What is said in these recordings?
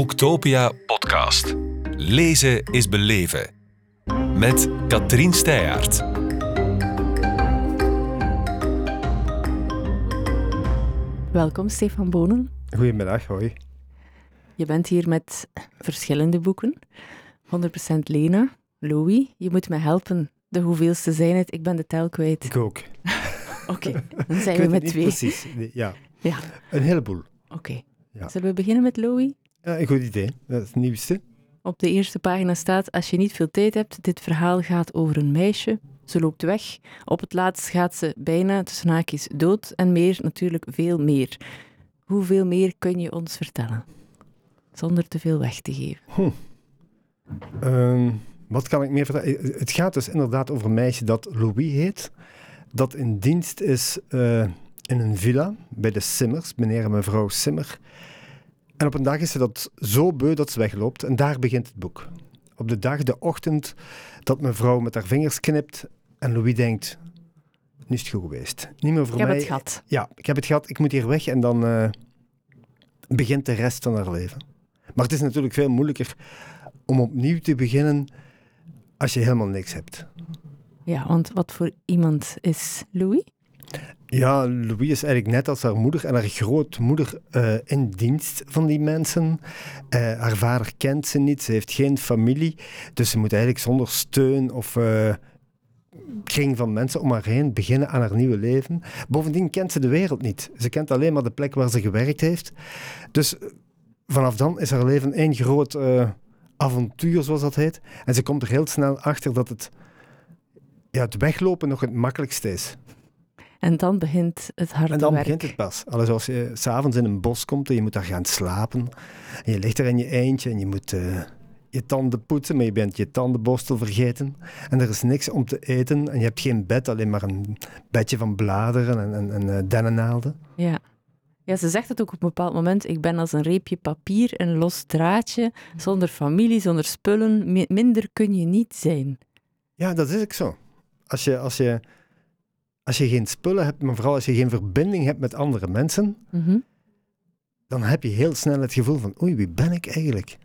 Boektopia podcast. Lezen is beleven. Met Katrien Steyaert. Welkom, Stefan Bonen. Goedemiddag, hoi. Je bent hier met verschillende boeken. 100% Lena, Louis, je moet me helpen. De hoeveelste zijn het? Ik ben de tel kwijt. Ik ook. Oké, dan zijn we met niet twee. Precies, Nee, ja. Ja. Een heleboel. Oké. Ja. Zullen we beginnen met Louis? Ja, een goed idee. Dat is het nieuwste. Op de eerste pagina staat: Als je niet veel tijd hebt, dit verhaal gaat over een meisje. Ze loopt weg. Op het laatst gaat ze bijna tussen haakjes dood en meer, natuurlijk veel meer. Hoeveel meer kun je ons vertellen? Zonder te veel weg te geven. Ehm, wat kan ik meer vertellen? Eh, Het gaat dus inderdaad over een meisje dat Louis heet. Dat in dienst is eh, in een villa bij de Simmers, meneer en mevrouw Simmer. En op een dag is ze dat zo beu dat ze wegloopt. En daar begint het boek. Op de dag, de ochtend, dat mevrouw met haar vingers knipt. En Louis denkt, nu is het goed geweest. Niet meer voor Ik heb mij. het gehad. Ja, ik heb het gehad, ik moet hier weg en dan eh, begint de rest van haar leven. Maar het is natuurlijk veel moeilijker om opnieuw te beginnen als je helemaal niks hebt. Ja, want wat voor iemand is Louis? Ja, Louis is eigenlijk net als haar moeder en haar grootmoeder eh, in dienst van die mensen. Eh, haar vader kent ze niet, ze heeft geen familie. Dus ze moet eigenlijk zonder steun of eh, kring van mensen om haar heen beginnen aan haar nieuwe leven. Bovendien kent ze de wereld niet. Ze kent alleen maar de plek waar ze gewerkt heeft. Dus vanaf dan is haar leven één groot avontuur, zoals dat heet. En ze komt er heel snel achter dat het, ja, het weglopen nog het makkelijkste is. En dan begint het harde En dan werk. begint het pas. Alles als je s'avonds in een bos komt en je moet daar gaan slapen. En je ligt er in je eentje en je moet eh, je tanden poetsen, maar je bent je tandenborstel vergeten. En er is niks om te eten en je hebt geen bed, alleen maar een bedje van bladeren en, en, en eh, dennennaalden. Ja. ja, ze zegt het ook op een bepaald moment. Ik ben als een reepje papier, een los draadje, zonder familie, zonder spullen. Mi- minder kun je niet zijn. Ja, dat is ook zo. Als je, als je, als je geen spullen hebt, maar vooral als je geen verbinding hebt met andere mensen, Mhm. dan heb je heel snel het gevoel van oei, wie ben ik eigenlijk?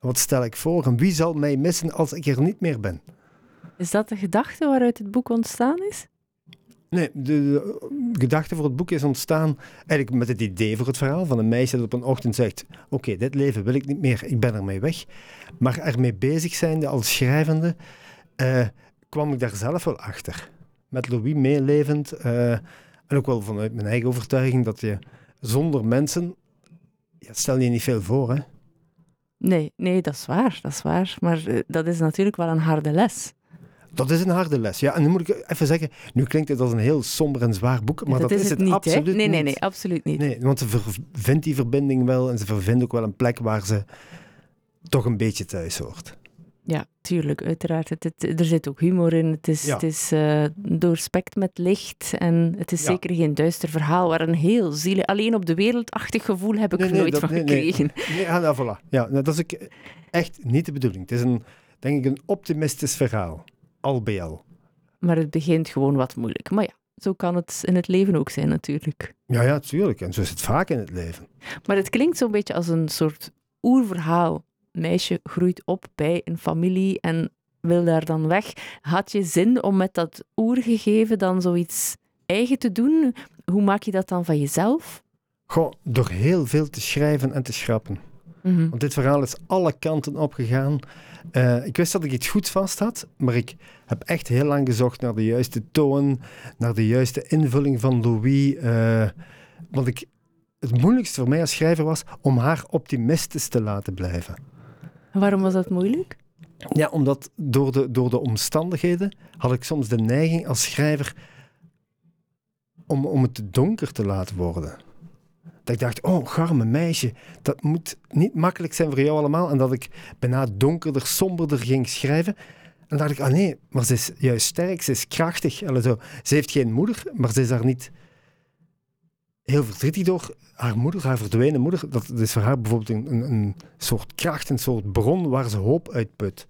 Wat stel ik voor en wie zal mij missen als ik er niet meer ben? Is dat de gedachte waaruit het boek ontstaan is? Nee, de, de gedachte voor het boek is ontstaan eigenlijk met het idee voor het verhaal van een meisje dat op een ochtend zegt: Oké, dit leven wil ik niet meer, ik ben ermee weg. Maar ermee bezig zijnde als schrijvende eh, kwam ik daar zelf wel achter. Met Louis meelevend eh, en ook wel vanuit mijn eigen overtuiging dat je zonder mensen, ja, stel je niet veel voor. Hè? Nee, nee, dat is waar, dat is waar. Maar eh, dat is natuurlijk wel een harde les. Dat is een harde les. Ja, en nu moet ik even zeggen, nu klinkt het als een heel somber en zwaar boek, maar dat, is het niet, absoluut Nee, nee, niet. nee, absoluut niet. Nee, want ze vindt die verbinding wel en ze vindt ook wel een plek waar ze toch een beetje thuis hoort. Ja, tuurlijk, uiteraard. Het, het- er zit ook humor in. Het is, Ja. het is eh, doorspekt met licht. En het is Ja. zeker geen duister verhaal waar een heel zielig... Alleen op de wereldachtig gevoel heb ik Nee, er nee, nooit dat- van nee, nee. gekregen. Nee, ja, nou, voilà. Ja, nou, dat is echt niet de bedoeling. Het is een, denk ik, een optimistisch verhaal. Al bij al. Maar het begint gewoon wat moeilijk. Maar ja, zo kan het in het leven ook zijn natuurlijk. Ja, ja, tuurlijk. En zo is het vaak in het leven. Maar het klinkt zo'n beetje als een soort oerverhaal. Meisje groeit op bij een familie en wil daar dan weg. Had je zin om met dat oergegeven dan zoiets eigen te doen? Hoe maak je dat dan van jezelf? Goh, door heel veel te schrijven en te schrappen. Mhm. Want dit verhaal is alle kanten opgegaan. Eh, ik wist dat ik iets goeds vast had, maar ik heb echt heel lang gezocht naar de juiste toon, naar de juiste invulling van Louis. eh, want ik, het moeilijkste voor mij als schrijver was om haar optimistisch te laten blijven. Waarom was dat moeilijk? Ja, omdat door de, door de omstandigheden had ik soms de neiging als schrijver om, om het donker te laten worden. Dat ik dacht, oh, garme meisje, dat moet niet makkelijk zijn voor jou allemaal. En dat ik bijna donkerder, somberder ging schrijven. En dan dacht ik, ah nee, maar ze is juist sterk, ze is krachtig. Zo. Ze heeft geen moeder, maar ze is daar niet heel verdrietig door. Haar moeder, haar verdwenen moeder, dat is voor haar bijvoorbeeld een, een, een soort kracht, een soort bron waar ze hoop uitput.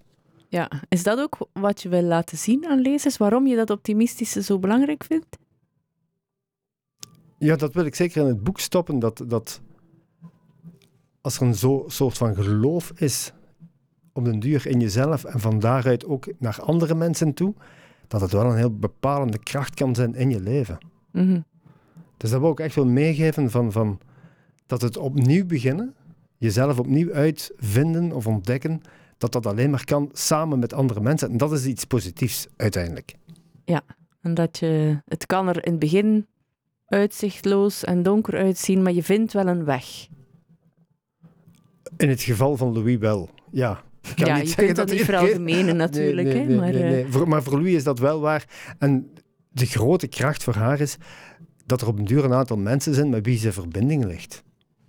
Ja, is dat ook wat je wil laten zien aan lezers? Waarom je dat optimistische zo belangrijk vindt? Ja, dat wil ik zeker in het boek stoppen. Dat, dat als er een zo, soort van geloof is op den duur in jezelf en van daaruit ook naar andere mensen toe, dat het wel een heel bepalende kracht kan zijn in je leven. Mhm. Dus dat wil ik echt wel meegeven van, van dat het opnieuw beginnen, jezelf opnieuw uitvinden of ontdekken, dat dat alleen maar kan samen met andere mensen. En dat is iets positiefs uiteindelijk. En dat je, het kan er in het begin uitzichtloos en donker uitzien, maar je vindt wel een weg. In het geval van Louis wel, ja. Ik kan ja, niet je zeggen kunt dat niet iedereen- veralgemenen natuurlijk, Nee, nee, hè, nee, maar nee, eh, nee. Voor, maar voor Louis is dat wel waar. En de grote kracht voor haar is dat er op een duur een aantal mensen zijn met wie ze verbinding ligt.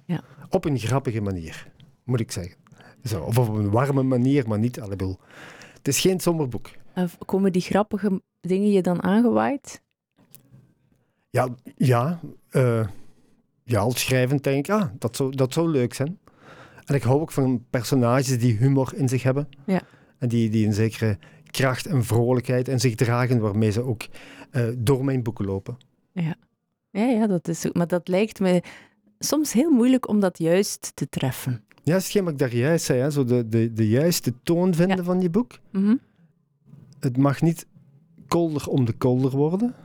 Ja. Op een grappige manier, moet ik zeggen. Zo, of op een warme manier, maar niet allemaal. Het is geen somber boek. eh, komen die grappige dingen je dan aangewaaid? Ja, ja, eh, ja als schrijvend denk ik, ah, dat zou, dat zou leuk zijn. En ik hou ook van personages die humor in zich hebben. Ja. En die, die een zekere kracht en vrolijkheid in zich dragen, waarmee ze ook eh, door mijn boeken lopen. Ja, ja, dat is, maar dat lijkt me soms heel moeilijk om dat juist te treffen. Ja, dat is hetgeen wat ik daar juist zei, hè? Zo de, de, de juiste toon vinden Ja. van je boek. Mhm. Het mag niet kolder om de kolder worden.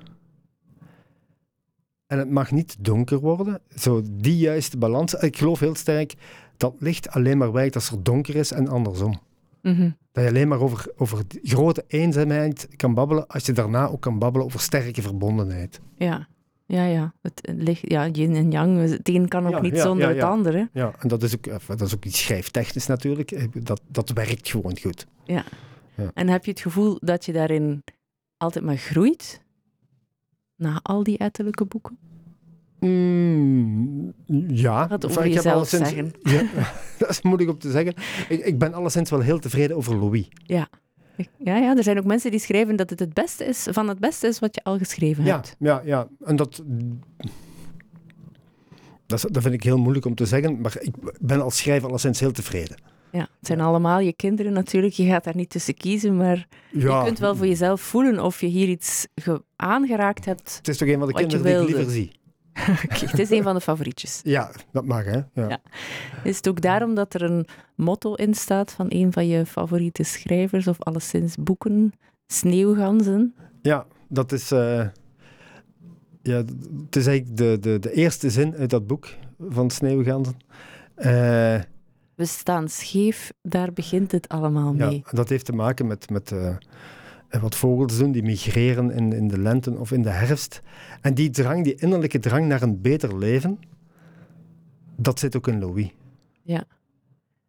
En het mag niet donker worden. Zo die juiste balans. Ik geloof heel sterk dat licht alleen maar werkt als er donker is en andersom. Mhm. Dat je alleen maar over, over grote eenzaamheid kan babbelen als je daarna ook kan babbelen over sterke verbondenheid. Ja, ja, ja. Het ligt, ja, yin en yang. Het een kan ook Ja, niet ja, zonder ja, het ja. andere. Ja, en dat is ook, even, dat is ook iets schrijftechnisch natuurlijk. Eh, Dat, dat werkt gewoon goed. En heb je het gevoel dat je daarin altijd maar groeit? Na al die ettelijke boeken? Mm, ja. Wat Enfin, over ik heb jezelf alleszins- zeggen. Ja, dat is moeilijk om te zeggen. Ik, ik ben alleszins wel heel tevreden over Louis. Ja, ja, er zijn ook mensen die schrijven dat het het beste is van het beste is wat je al geschreven Ja, hebt. ja, ja. En dat, dat, dat vind ik heel moeilijk om te zeggen, maar ik ben als schrijver alleszins heel tevreden. Ja, het zijn allemaal je kinderen natuurlijk. Je gaat daar niet tussen kiezen, maar Ja, je kunt wel voor jezelf voelen of je hier iets ge- aangeraakt hebt. Het is toch een van de kinderen die ik liever zie. Het is een van de favorietjes. Ja, dat mag, hè. Ja. Ja. Is het ook daarom dat er een motto in staat van een van je favoriete schrijvers of alleszins boeken? Sneeuwganzen. Ja, dat is... eh, ja, het is eigenlijk de, de, de eerste zin uit dat boek van Sneeuwganzen. Eh, We staan scheef, daar begint het allemaal ja, mee. en dat heeft te maken met, met eh, wat vogels doen, die migreren in, in de lente of in de herfst. En die drang, die innerlijke drang naar een beter leven, dat zit ook in Louis.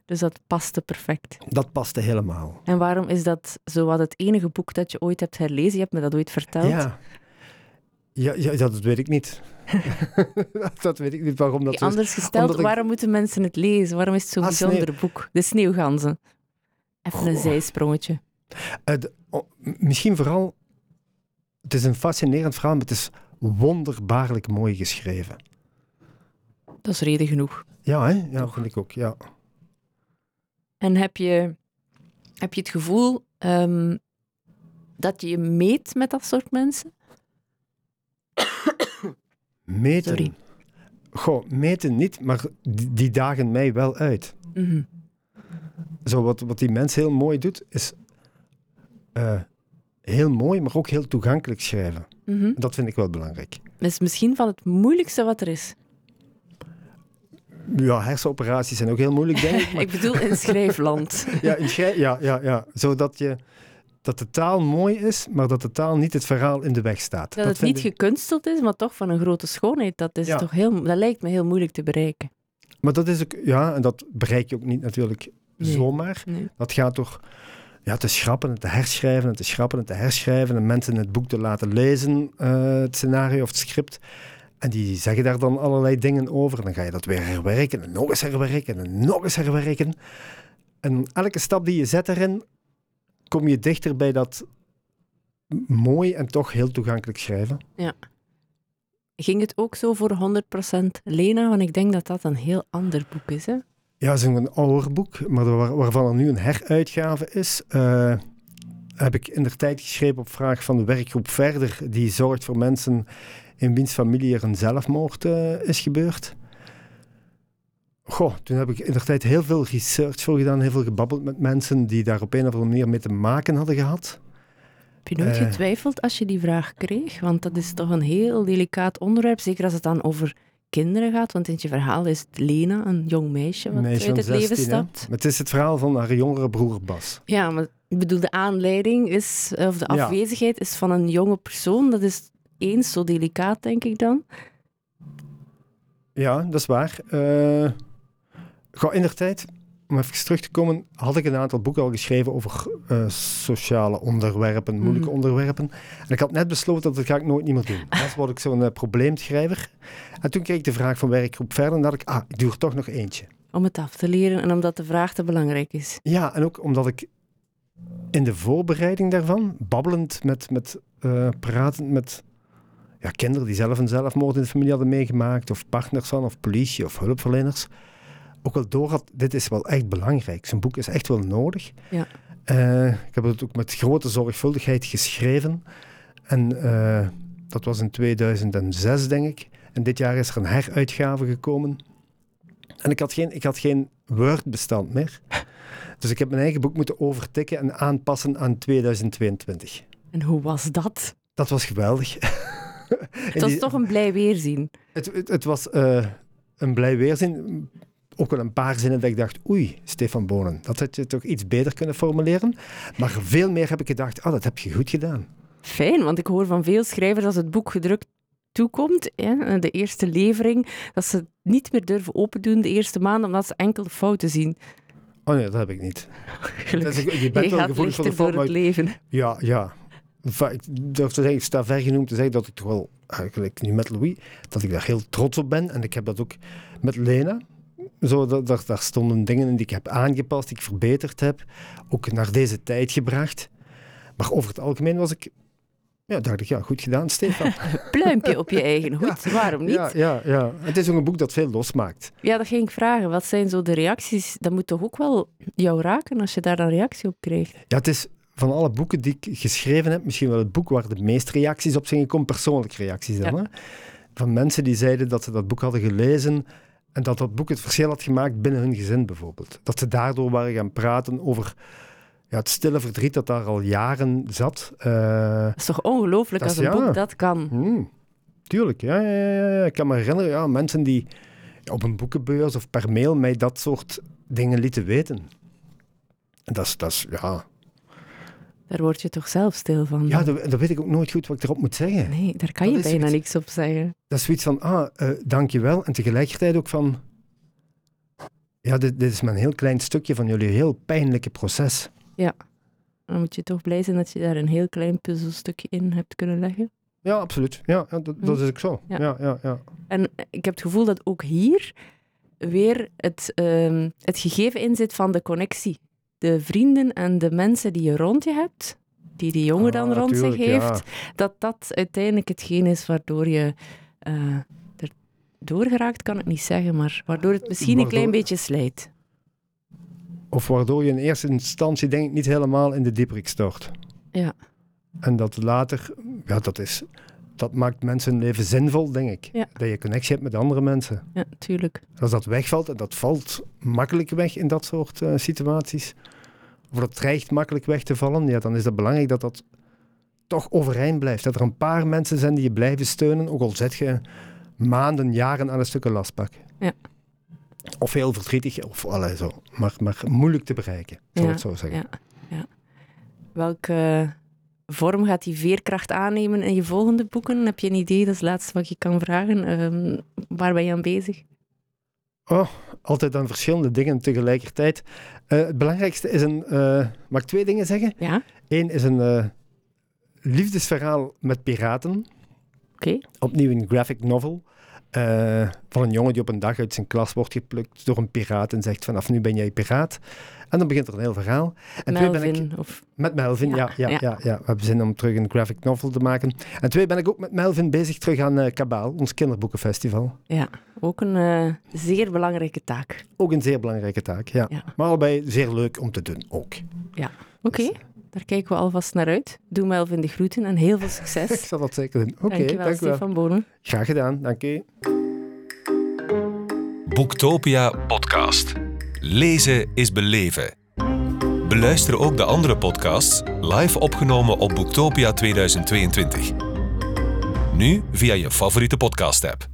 Dus dat paste perfect. Dat paste helemaal. En waarom is dat zowat het enige boek dat je ooit hebt herlezen? Je hebt me dat ooit verteld. Ja. Ja, ja, ja, dat weet ik niet. dat weet ik niet waarom dat zo is. Anders gesteld, Omdat ik- waarom moeten mensen het lezen? Waarom is het zo'n Ah, bijzonder boek? De Sneeuwganzen. Even een Goh. zijsprongetje. Oh, m- misschien vooral, het is een fascinerend verhaal, maar het is wonderbaarlijk mooi geschreven. Dat is reden genoeg. Ja, hè? ja vind ik ook. Ja. En heb je, heb je het gevoel ehm, dat je je meet met dat soort mensen? Meten. Sorry. Goh, meten niet, maar die, die dagen mij wel uit. Mhm. Zo wat, wat die mens heel mooi doet, is eh, heel mooi, maar ook heel toegankelijk schrijven. Mhm. Dat vind ik wel belangrijk. Dat is misschien van het moeilijkste wat er is. Ja, hersenoperaties zijn ook heel moeilijk, denk ik. Maar Ik bedoel in schrijfland. Ja, in schrij- ja, ja, ja. Zodat je, dat de taal mooi is, maar dat de taal niet het verhaal in de weg staat. Dat het niet ik- gekunsteld is, maar toch van een grote schoonheid. Dat, is Ja. toch heel, dat lijkt me heel moeilijk te bereiken. Maar dat is ook, ja, en dat bereik je ook niet natuurlijk Nee. zomaar. Nee. Dat gaat toch ja, te schrappen en te herschrijven en te schrappen en te herschrijven en mensen het boek te laten lezen, eh, het scenario of het script. En die zeggen daar dan allerlei dingen over. En dan ga je dat weer herwerken en nog eens herwerken en nog eens herwerken. En elke stap die je zet erin, kom je dichter bij dat mooi en toch heel toegankelijk schrijven. Ging het ook zo voor 100% Lena? Want ik denk dat dat een heel ander boek is. Hè? Ja, het is een ouder boek, maar waar- waarvan er nu een heruitgave is. eh, heb ik in de tijd geschreven op vraag van de werkgroep Verder, die zorgt voor mensen in wiens familie er een zelfmoord eh, is gebeurd. Goh, toen heb ik in de tijd heel veel research voor gedaan, heel veel gebabbeld met mensen die daar op een of andere manier mee te maken hadden gehad. Heb je nooit Eh. getwijfeld als je die vraag kreeg? Want dat is toch een heel delicaat onderwerp, zeker als het dan over kinderen gaat. Want in je verhaal is het Lena, een jong meisje, wat Meisje uit het leven 16, hè. stapt. Het is het verhaal van haar jongere broer Bas. Ja, maar ik bedoel, de aanleiding is, of de Ja. afwezigheid is van een jonge persoon. Dat is eens zo delicaat, denk ik dan. Ja, dat is waar. Eh goh, in der tijd, om even terug te komen, had ik een aantal boeken al geschreven over eh, sociale onderwerpen, moeilijke Mhm. onderwerpen. En ik had net besloten dat dat ga ik nooit niet meer doen. Anders word ik zo'n eh, probleemschrijver. En toen kreeg ik de vraag van werkgroep verder en dacht ik, ah, ik doe er toch nog eentje. Om het af te leren en omdat de vraag te belangrijk is. Ja, en ook omdat ik in de voorbereiding daarvan, babbelend met, met eh, pratend met ja, kinderen die zelf een zelfmoord in de familie hadden meegemaakt, of partners van, of politie, of hulpverleners, ook wel door had, dit is wel echt belangrijk. Zo'n boek is echt wel nodig. Ja. Eh, ik heb het ook met grote zorgvuldigheid geschreven. En eh, dat was in 2006, denk ik. En dit jaar is er een heruitgave gekomen. En ik had geen, ik had geen Word-bestand meer. Dus ik heb mijn eigen boek moeten overtikken en aanpassen aan 2022. En hoe was dat? Dat was geweldig. Het was toch een blij weerzien. Het, het, het was eh, een blij weerzin. Ook wel een paar zinnen dat ik dacht, oei, Stefan Bonen, dat had je toch iets beter kunnen formuleren. Maar veel meer heb ik gedacht, ah, dat heb je goed gedaan. Fijn, want ik hoor van veel schrijvers als het boek gedrukt toekomt, hè, de eerste levering, dat ze het niet meer durven opendoen de eerste maand, omdat ze enkel de fouten zien. Oh nee, dat heb ik niet. Gelukkig. Dus je bent Je wel gevoelig voor de fout, het leven. Ja, ja. Ik durf te zeggen, ik sta ver genoemd te zeggen dat ik toch wel, eigenlijk nu met Louis, dat ik daar heel trots op ben. En ik heb dat ook met Lena. Zo, dat, daar, daar stonden dingen in die ik heb aangepast, die ik verbeterd heb. Ook naar deze tijd gebracht. Maar over het algemeen was ik, ja, dacht ik, ja, goed gedaan, Stefan. Pluimpje op je eigen hoed, waarom niet? ja, ja, ja. Het is ook een boek dat veel losmaakt. Ja, dat ging ik vragen. Wat zijn zo de reacties? Dat moet toch ook wel jou raken als je daar een reactie op krijgt? Ja, het is van alle boeken die ik geschreven heb, misschien wel het boek waar de meeste reacties op zijn gekomen, persoonlijke reacties dan. Ja. Hè? Van mensen die zeiden dat ze dat boek hadden gelezen en dat dat boek het verschil had gemaakt binnen hun gezin bijvoorbeeld. Dat ze daardoor waren gaan praten over ja, het stille verdriet dat daar al jaren zat. Dat is toch ongelooflijk als een ja. boek dat kan? hmm, tuurlijk, ja, ja, ja, ja. Ik kan me herinneren, ja, mensen die op een boekenbeurs of per mail mij dat soort dingen lieten weten. En dat is, dat is ja, Daar word je toch zelf stil van? ja dat, dat weet ik ook nooit goed wat ik erop moet zeggen. Nee, daar kan Dat je bijna zoiets- niks op zeggen. dat is zoiets van, ah, eh dankjewel. En tegelijkertijd ook van, ja, dit, dit is maar een heel klein stukje van jullie heel pijnlijke proces. Dan moet je toch blij zijn dat je daar een heel klein puzzelstukje in hebt kunnen leggen. Ja, absoluut. Ja, ja, dat, dat is ook zo. Ja. Ja, ja, ja. En ik heb het gevoel dat ook hier weer het, ehm, het gegeven in zit van de connectie. De vrienden en de mensen die je rond je hebt, die die jongen dan Ah, rond zich heeft, ja. dat dat uiteindelijk hetgeen is waardoor je eh er doorgeraakt, kan ik niet zeggen, maar waardoor het misschien een klein beetje slijt. Of waardoor je in eerste instantie denk ik niet helemaal in de dieperik stort. Ja. En dat later, ja, dat is, dat maakt mensen hun leven zinvol, denk ik. Ja. Dat je connectie hebt met andere mensen. Ja, tuurlijk. Als dat wegvalt, en dat valt makkelijk weg in dat soort eh, situaties, of dat dreigt makkelijk weg te vallen, ja, dan is het belangrijk dat dat toch overeind blijft. Dat er een paar mensen zijn die je blijven steunen, ook al zet je maanden, jaren aan een stukje lastpak. Ja. Of heel verdrietig, of allee, zo. Maar, maar moeilijk te bereiken, Ja, het zo zeggen. Ja, ja. Welke vorm gaat die veerkracht aannemen in je volgende boeken? Heb je een idee? Dat is het laatste wat je kan vragen. Ehm, waar ben je aan bezig? Oh, altijd aan verschillende dingen tegelijkertijd. Eh, het belangrijkste is een... eh, mag ik twee dingen zeggen? Ja, Eén is een eh, liefdesverhaal met piraten. oké. Opnieuw een graphic novel. Eh, van een jongen die op een dag uit zijn klas wordt geplukt door een piraat en zegt vanaf nu ben jij piraat. En dan begint er een heel verhaal. En twee ben ik, Melvin. Of, met Melvin, ja, Ja, ja, ja, ja. ja, We hebben zin om terug een graphic novel te maken. En twee ben ik ook met Melvin bezig terug aan eh Kabaal, ons kinderboekenfestival. ja, ook een eh, zeer belangrijke taak. Ook een zeer belangrijke taak, ja. Ja. Maar allebei zeer leuk om te doen, ook. Oké, Dus, daar kijken we alvast naar uit. Doe Melvin de groeten en heel veel succes. Ik zal dat zeker doen. Oké, okay, dankjewel. Stefan Bonen. Graag gedaan, dank je. Boektopia podcast. Lezen is beleven. Beluister ook de andere podcasts live opgenomen op Boektopia 2022. Nu via je favoriete podcast-app.